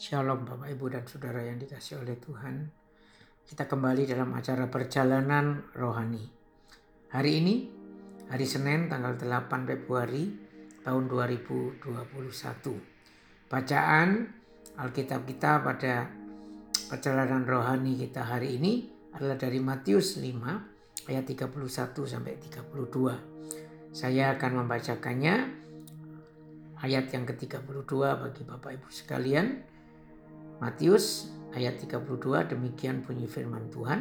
Shalom Bapak Ibu dan Saudara yang dikasih oleh Tuhan. Kita kembali dalam acara perjalanan rohani. Hari ini, hari Senin tanggal 8 Februari tahun 2021. Bacaan Alkitab kita pada perjalanan rohani kita hari ini adalah dari Matius 5 ayat 31 sampai 32. Saya akan membacakannya ayat yang ke-32 bagi Bapak Ibu sekalian Matius ayat 32 demikian bunyi firman Tuhan.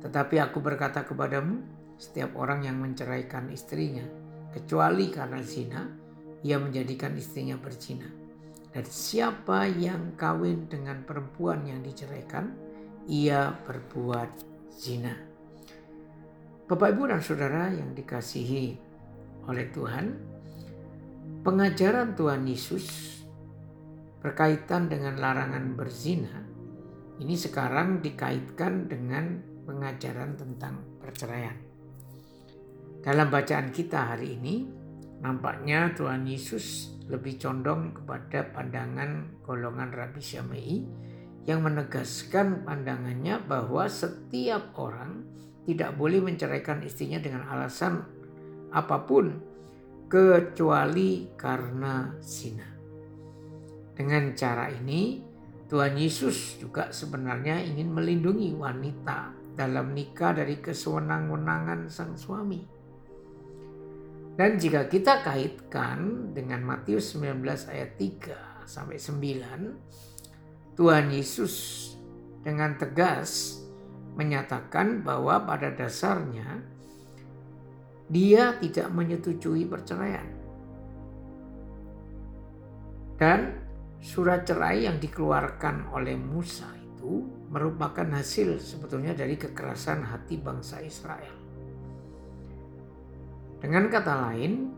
Tetapi aku berkata kepadamu, setiap orang yang menceraikan istrinya, kecuali karena zina, ia menjadikan istrinya berzina. Dan siapa yang kawin dengan perempuan yang diceraikan, ia berbuat zina. Bapak, Ibu, dan Saudara yang dikasihi oleh Tuhan, pengajaran Tuhan Yesus berkaitan dengan larangan berzina, ini sekarang dikaitkan dengan pengajaran tentang perceraian. Dalam bacaan kita hari ini, nampaknya Tuhan Yesus lebih condong kepada pandangan golongan Rabi Syamei yang menegaskan pandangannya bahwa setiap orang tidak boleh menceraikan istrinya dengan alasan apa pun kecuali karena zina. Dengan cara ini, Tuhan Yesus juga sebenarnya ingin melindungi wanita dalam nikah dari kesewenang-wenangan sang suami. Dan jika kita kaitkan dengan Matius 19 ayat 3 sampai 9, Tuhan Yesus dengan tegas menyatakan bahwa pada dasarnya dia tidak menyetujui perceraian. Dan surat cerai yang dikeluarkan oleh Musa itu merupakan hasil sebetulnya dari kekerasan hati bangsa Israel. Dengan kata lain,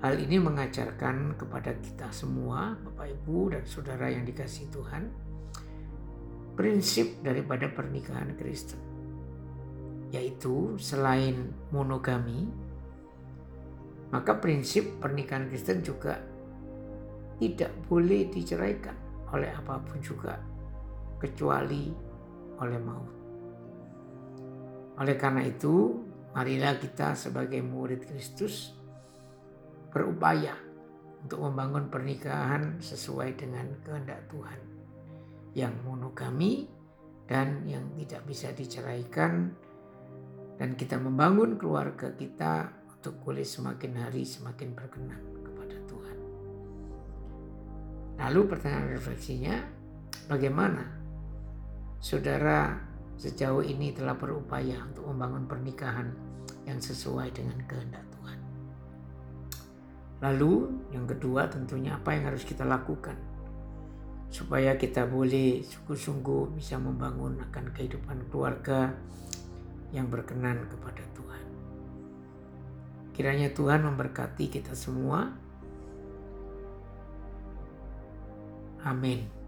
hal ini mengajarkan kepada kita semua, Bapak Ibu dan Saudara yang dikasih Tuhan, prinsip daripada pernikahan Kristen, yaitu selain monogami, maka prinsip pernikahan Kristen juga tidak boleh diceraikan oleh apa pun juga kecuali oleh maut. Oleh karena itu, marilah kita sebagai murid Kristus berupaya untuk membangun pernikahan sesuai dengan kehendak Tuhan yang monogami dan yang tidak bisa diceraikan dan kita membangun keluarga kita untuk boleh semakin hari semakin berkenan. Lalu pertanyaan refleksinya, bagaimana saudara sejauh ini telah berupaya untuk membangun pernikahan yang sesuai dengan kehendak Tuhan. Lalu yang kedua tentunya apa yang harus kita lakukan supaya kita boleh sungguh-sungguh bisa membangun akan kehidupan keluarga yang berkenan kepada Tuhan. Kiranya Tuhan memberkati kita semua Amen.